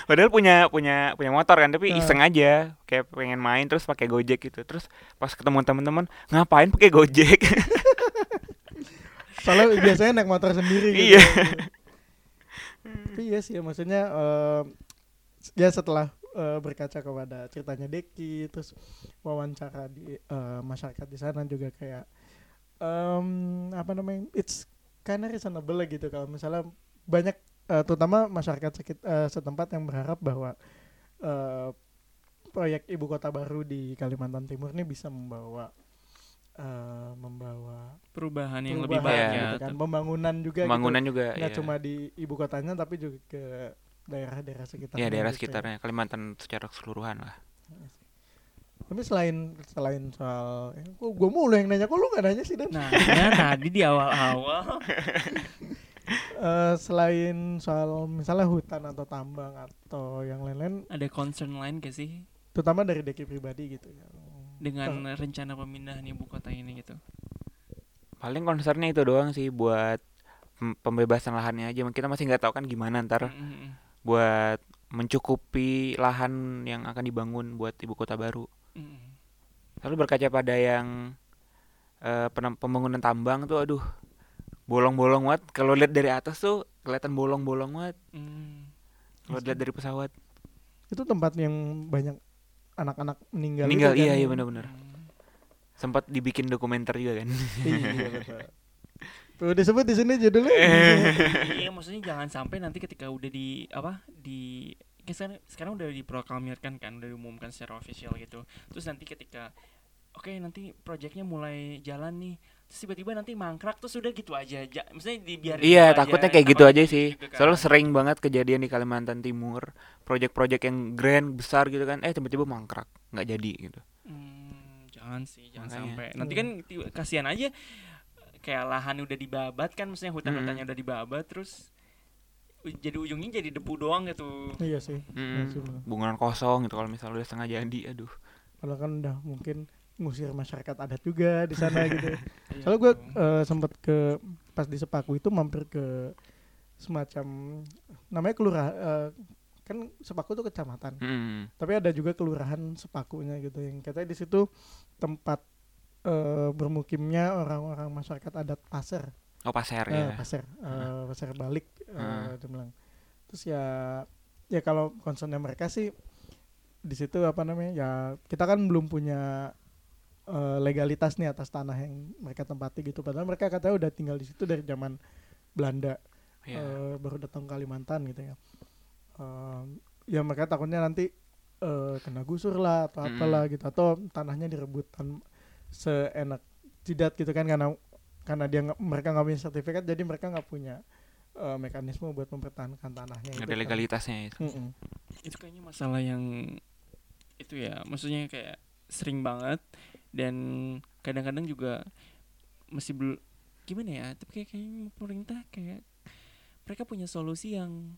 Padahal punya punya punya motor kan, tapi iseng aja, kayak pengen main terus pakai Gojek gitu. Terus pas ketemu teman-teman, ngapain pakai Gojek? soalnya biasanya naik motor sendiri gitu. Iya. Tapi iya sih ya, maksudnya eh, ya setelah eh, berkaca kepada ceritanya Deki terus wawancara di eh, masyarakat di sana juga kayak em, apa namanya it's kinda reasonable gitu kalau misalnya banyak eh, terutama masyarakat sekit, eh, setempat yang berharap bahwa eh, proyek ibu kota baru di Kalimantan Timur ini bisa membawa eh, membawa perubahan yang lebih perubahan baik Iya, ya. gitu kan, pembangunan juga gitu. Pembangunan juga nggak iya. cuma di ibu kotanya tapi juga ke daerah-daerah sekitarnya ya daerah gitu sekitarnya Kalimantan secara keseluruhan lah tapi selain selain soal eh, kok gue mulu yang nanya kok lu gak nanya sih dan Nah, ya tadi di awal-awal Eh, selain soal misalnya hutan atau tambang atau yang lain-lain ada concern lain gak sih terutama dari Deki pribadi gitu ya dengan rencana pemindahan ibu kota ini gitu? paling concernnya itu doang sih buat pem- pembebasan lahannya aja kita masih nggak tahu kan gimana ntar Mm-mm. buat mencukupi lahan yang akan dibangun buat ibu kota baru Mm-mm. lalu berkaca pada yang eh, penem- pembangunan tambang tuh aduh bolong-bolong banget. Kalau lihat dari atas tuh kelihatan bolong-bolong banget. Mm. kalau lihat dari pesawat. Itu tempat yang banyak anak-anak meninggal itu meninggal kan. iya iya benar-benar. Sempat dibikin dokumenter juga kan. Iya betul. Tuh disebut di sini judulnya. Iya maksudnya jangan sampai nanti ketika udah di apa di kan sekarang, sekarang udah diproklamirkan kan udah diumumkan secara official gitu. Terus nanti ketika oke nanti proyeknya mulai jalan nih terus tiba-tiba nanti mangkrak terus udah gitu aja ja, maksudnya dibiarin Iya, gitu takutnya aja, kayak gitu aja sih. gitu kan. Soalnya sering banget kejadian di Kalimantan Timur, proyek-proyek yang grand besar gitu kan, eh tiba-tiba mangkrak, nggak jadi gitu. Hmm, jangan sih, jangan Makanya. sampai. Nanti Hmm. kan kasihan aja kayak lahan udah dibabat kan, maksudnya hutan-hutannya Hmm. udah dibabat terus jadi ujungnya jadi debu doang gitu. iya sih Iya sih. Bungaran kosong gitu kalau misalnya udah setengah jadi, aduh. padahal kan udah mungkin ngusir masyarakat adat juga di sana gitu Iya, Soalnya gue betul. sempet ke pas di Sepaku itu mampir ke semacam namanya kelurahan eh, kan Sepaku itu kecamatan. Mm, Tapi ada juga kelurahan Sepakunya gitu yang katanya di situ tempat eh, bermukimnya orang-orang masyarakat adat Pasir. Oh pasir Eh, ya. Pasir, eh, Pasir balik eh, Hmm. Terus ya ya kalau concernnya mereka sih di situ apa namanya ya kita kan belum punya eh, legalitas nih atas tanah yang mereka tempati gitu padahal mereka katanya udah tinggal di situ dari zaman Belanda Iya. eh, baru datang ke Kalimantan gitu ya Eh, ya mereka takutnya nanti eh, kena gusur lah atau Mm-mm. apalah gitu atau tanahnya direbutan seenak jidat gitu kan karena karena dia mereka nggak punya sertifikat jadi mereka nggak punya eh, mekanisme buat mempertahankan tanahnya Nggak itu ada kan. legalitasnya itu. Mm-mm. itu kayaknya masalah yang itu ya, maksudnya kayak sering banget dan kadang-kadang juga masih belum gimana ya? Tapi kayak kayaknya pemerintah kayak mereka punya solusi yang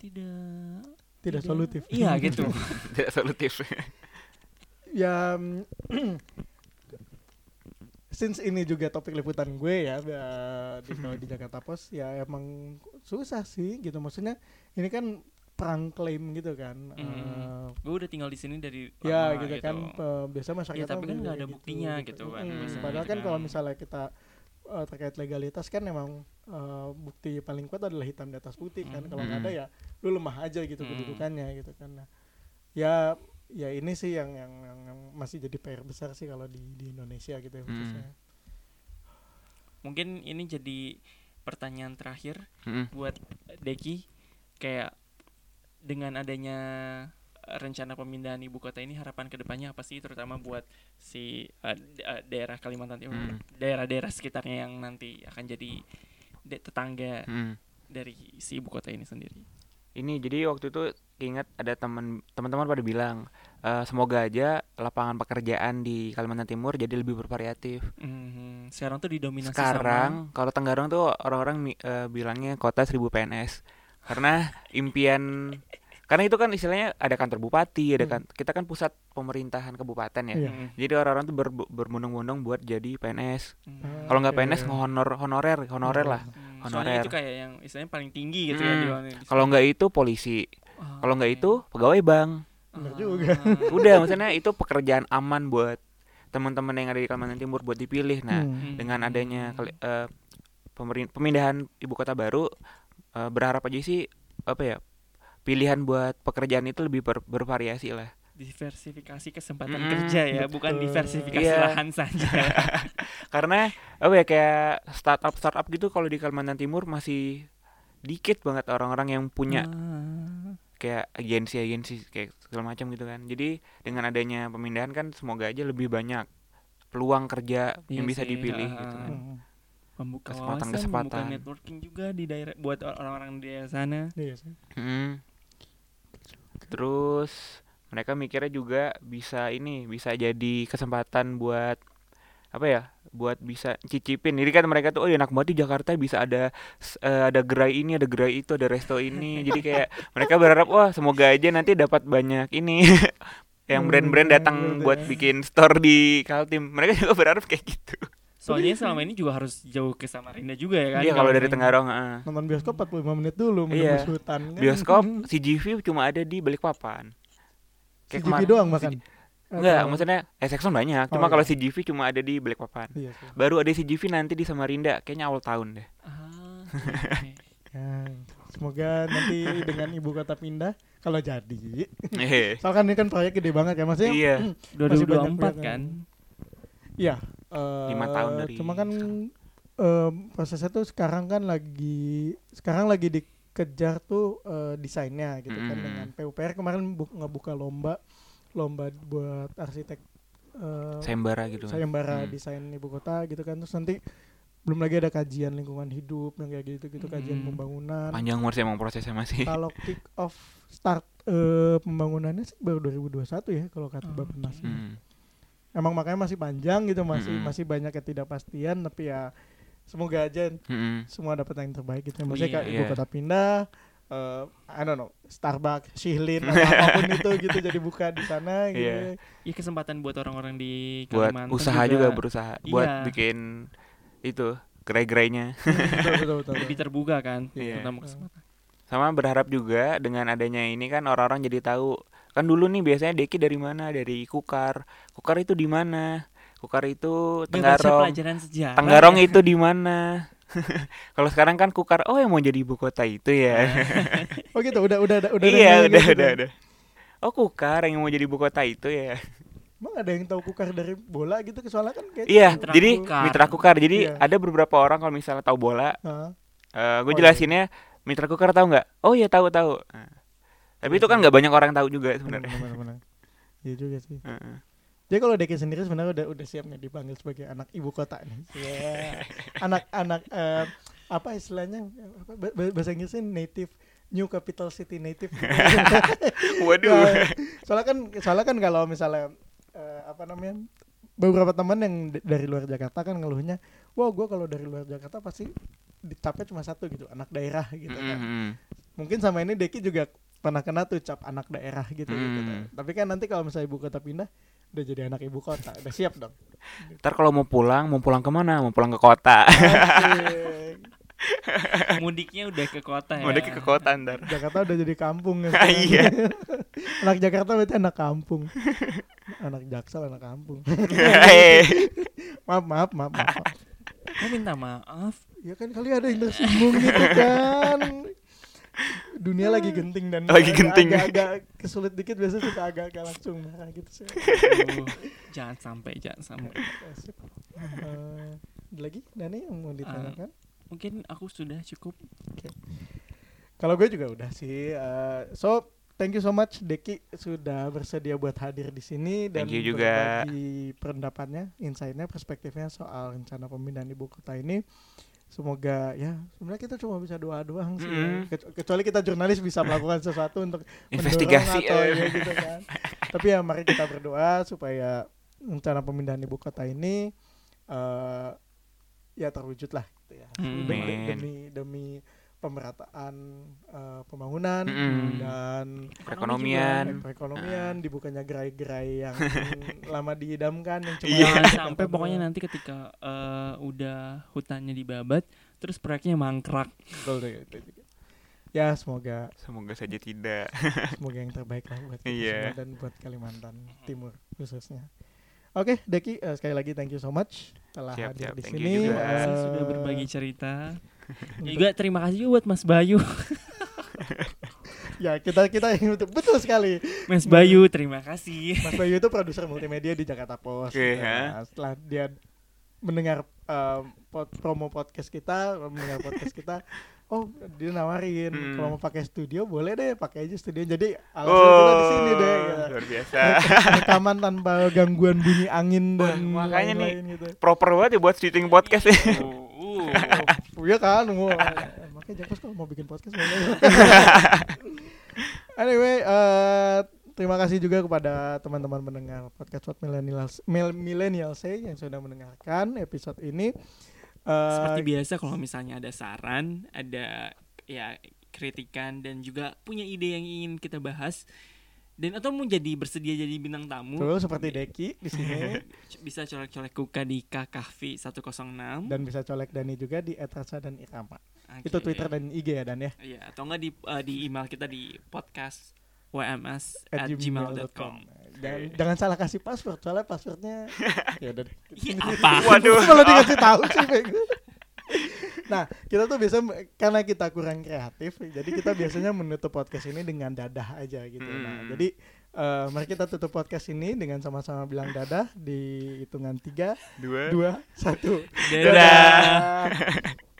tidak tidak solutif Iya gitu. Tidak solutif. ya since ini juga topik liputan gue ya eh, di di Jakarta Post ya emang susah sih gitu maksudnya ini kan perang klaim gitu kan eh, gue udah tinggal di sini dari ya lama gitu, kan eh, biasa masyarakat Ya, tapi kan nggak ada gitu, buktinya gitu kan, Mm, biasanya padahal gitu kan kalau kan. misalnya kita eh, terkait legalitas kan emang eh, bukti paling kuat adalah hitam di atas putih kan Mm. kalau nggak ada Mm. ya lu lemah aja gitu Mm. kedudukannya gitu kan nah, ya ya ini sih yang, yang yang yang masih jadi PR besar sih kalau di di Indonesia gitu ya Mm. khususnya mungkin ini jadi pertanyaan terakhir Mm, buat Deki kayak dengan adanya rencana pemindahan ibu kota ini harapan ke depannya apa sih terutama buat si eh, daerah Kalimantan Timur Hmm. daerah-daerah sekitarnya yang nanti akan jadi de- tetangga mm. dari si ibu kota ini sendiri Ini jadi waktu itu ingat ada teman teman-teman pada bilang eh, semoga aja lapangan pekerjaan di Kalimantan Timur jadi lebih bervariatif. Mhm. sekarang tuh didominasi Sekarang kalau Tenggarong tuh orang-orang eh, bilangnya kota 1000 PNS. Karena impian karena itu kan istilahnya ada kantor bupati, ada Hmm. kan kita kan pusat pemerintahan kabupaten ya. Iya. sama Jadi orang-orang tuh ber, berbondong-bondong buat jadi PNS. Mhm. Kalau nggak Oke. PNS honor honorer, honorer lah. Mhm. honorer. soalnya itu kayak yang istilahnya paling tinggi gitu ya Hmm. di mana- di Kalau nggak itu polisi. Oh, Kalau nggak oke. itu pegawai bank. Bener Ah. juga. Udah maksudnya itu pekerjaan aman buat teman-teman yang ada di Kalimantan Timur buat dipilih. Nah, Hmm. dengan adanya kali- eh, pemerin- pemindahan ibu kota baru eh, berharap aja sih apa ya pilihan buat pekerjaan itu lebih ber- bervariasi lah diversifikasi kesempatan Mm-mm, kerja ya, bukan betul. diversifikasi Iya. lahan saja. karena apa ya kayak startup startup gitu kalau di Kalimantan Timur masih dikit banget orang-orang yang punya Ah. kayak agensi-agensi kayak segala macam gitu kan. Jadi dengan adanya pemindahan kan semoga aja lebih banyak peluang kerja yang Iya bisa sih, dipilih ah, gitu kan. Hmm. membuka Kesempatan- wawasan, membuka kesempatan. networking juga di daerah buat orang-orang di daerah sana. Iya sih. Mm. Terus mereka mikirnya juga bisa ini bisa jadi kesempatan buat apa ya buat bisa cicipin. Jadi kan mereka tuh oh ya enak banget di Jakarta bisa ada eh, ada gerai ini ada gerai itu ada resto ini. Jadi kayak mereka berharap wah semoga aja nanti dapat banyak ini. Yang Hmm, brand-brand datang brand-brand. buat bikin store di Kaltim. Mereka juga berharap kayak gitu Soalnya selama ini juga harus jauh ke Samarinda juga ya kan. iya kalau dari. Tenggarong heeh. Nonton bioskop 45 menit dulu Iya. menembus hutan kan. bioskop CGV cuma ada di Balikpapan CGV kemarin- doang bahkan. Enggak, maksudnya SXON banyak. Oh, Cuma kalau iya. CGV cuma ada di Balikpapan. Iya sih. Baru ada CGV nanti di Samarinda, kayaknya awal tahun deh. Ah, oke. Ya, semoga nanti dengan ibu kota pindah kalau jadi. Hehe. Soalnya kan ini kan proyek gede banget ya maksudnya. Iya. Masih banyak 2024 banget kan. Iya. Eh, Lima tahun dari Cuma kan em, prosesnya tuh sekarang kan lagi sekarang lagi dikejar tuh eh, desainnya gitu kan Mm-mm. dengan PUPR kemarin bu- ngebuka lomba lomba buat arsitek eh, Sayembara gitu kan. sayembara Hmm. desain ibu kota gitu kan terus nanti belum lagi ada kajian lingkungan hidup yang kayak gitu gitu kajian Hmm. pembangunan Panjang umur sih emang prosesnya masih. kalau kick off start eh, pembangunannya sih baru 2021 ya kalau kata Oh, Bapenas oke. Mm. Emang makanya masih panjang gitu masih Mm-mm. masih banyak ketidakpastian tapi ya semoga aja Mm-mm. semua dapat yang terbaik gitu maksudnya Iya, kayak ibu iya. kota pindah eh I don't know Starbucks Shihlin atau apa pun itu gitu jadi buka di sana gitu Iya. Iya kesempatan buat orang-orang di Buat Kalimantan usaha juga, berusaha buat Iya. bikin itu gerai-gerainya. betul betul betul, lebih terbuka kan Iya. terutama kesempatan. Sama berharap juga dengan adanya ini kan orang-orang jadi tahu. Kan dulu nih biasanya Deki dari mana? Dari Kukar. Kukar itu di mana? Kukar itu Tenggarong. sejarah. Tenggarong ya. itu di mana? Kalau sekarang kan Kukar, oh yang mau jadi ibu kota itu ya. oh gitu udah udah udah iya, udah, gitu. udah, udah. Oh Kukar yang mau jadi ibu kota itu ya. emang ada yang tahu kukar dari bola gitu soalnya kan kayak Iya, Mitra jadi Kukar. mitra Kukar. Jadi Iya. ada beberapa orang kalau misalnya tahu bola, Heeh. eh gue Oh, iya. jelasinnya mitra Kukar tahu nggak? Oh iya tahu tahu. Nah, tapi itu kan nggak banyak orang tahu juga benar sebenarnya. benar benar iya juga sih Heeh. Jadi kalau Deki sendiri sebenarnya udah udah siap nih dipanggil sebagai anak ibu kota nih. Iya. Anak-anak eh, apa istilahnya apa, bahasa Inggrisnya native new capital city native. Waduh. Nah, soalnya kan soalnya kan kalau misalnya eh, apa namanya beberapa teman yang dari luar Jakarta kan ngeluhnya, wah gue kalau dari luar Jakarta pasti dicapnya cuma satu gitu, anak daerah gitu kan. Mungkin sama ini Deki juga pernah kena tuh cap anak daerah gitu gitu. Hmm. Tapi kan nanti kalau misalnya ibu kota pindah udah jadi anak ibu kota, udah siap dong. Ntar kalau mau pulang, mau pulang ke mana? Mau pulang ke kota. Mudiknya udah ke kota ya. Mau ke kota ntar. Jakarta udah jadi kampung ya. Ah, iya. anak Jakarta berarti anak kampung. anak Jaksel anak kampung. Maaf, maaf, maaf, maaf. Aku minta maaf. Ya kan kali ada yang tersinggung gitu kan. Dunia lagi genting dan Lagi agak- genting. Agak-agak kesulit dikit biasanya suka agak-agak langsung marah gitu sih. Aduh, jangan sampai, jangan sampai. Eh, ada lagi Dani yang mau ditanyakan? Mungkin aku sudah cukup. Kalau gue juga udah sih. eh, so thank you so much Deki sudah bersedia buat hadir di sini dan Thank you juga. berbagi pendapatnya, insight-nya, perspektifnya soal rencana pemindahan ibu kota ini. Semoga ya sebenarnya kita cuma bisa doa doang sih. ya. Mm. Kecu- Kecuali kita jurnalis bisa melakukan sesuatu untuk Investigasi, atau eh. ya gitu kan. Tapi ya mari kita berdoa supaya rencana pemindahan ibu kota ini eh ya terwujud lah gitu ya. Demi, demi demi pemerataan eh, pembangunan Mm-mm. dan Perekonomian. eh, perekonomian dibukanya gerai-gerai yang lama diidamkan yang cuma Jakarta sampai pokoknya nanti ketika eh, udah hutannya dibabat, terus proyeknya mangkrak. Betul tuh, itu juga. ya semoga Semoga saja tidak. semoga yang terbaik lah buat kita Iya. dan buat Kalimantan Timur khususnya. Oke, Deki eh, sekali lagi thank you so much telah Siap, hadir siap. di Thank you sini. juga. Eh, sudah berbagi cerita. Untuk- Juga terima kasih juga buat Mas Bayu. ya kita kita yang betul, betul sekali. Mas Bayu, terima kasih. Mas Bayu itu produser multimedia di Jakarta Post. Oke, gitu. ha? Nah, setelah dia mendengar eh, pod- promo podcast kita, mendengar podcast kita, oh dia nawarin Hmm. kalau mau pakai studio boleh deh pakai aja studio jadi alasan kita di sini deh gitu. Oh, luar biasa. rekaman tanpa gangguan bunyi angin Wah, dan makanya nih. lain-lain gitu. Proper banget ya buat syuting podcast ya. Uh, uh. Oh, iya kan mau makanya Jakos kalau mau bikin podcast boleh anyway eh, terima kasih juga kepada teman-teman mendengar podcast What Millennials Mil- Millennial Say yang sudah mendengarkan episode ini Eh, Seperti biasa kalau misalnya ada saran, ada ya kritikan dan juga punya ide yang ingin kita bahas dan atau mau jadi bersedia jadi bintang tamu Betul, seperti Deki di sini bisa colek-colek kuka di KKV 106 dan bisa colek Dani juga di @rasa dan Irama. Oke. Itu Twitter dan IG ya Dan ya. Iya, atau enggak di eh, di email kita di podcast wms At at gmail.com Jangan, jangan salah kasih password soalnya passwordnya ya udah deh. Iya, apa? Waduh. Malah dikasih tahu sih bego. Nah, kita tuh biasa karena kita kurang kreatif, jadi kita biasanya menutup podcast ini dengan dadah aja gitu. Nah, Hmm. jadi eh, mari kita tutup podcast ini dengan sama-sama bilang dadah di hitungan tiga, Dua. dua, satu. Dadah. Dadah.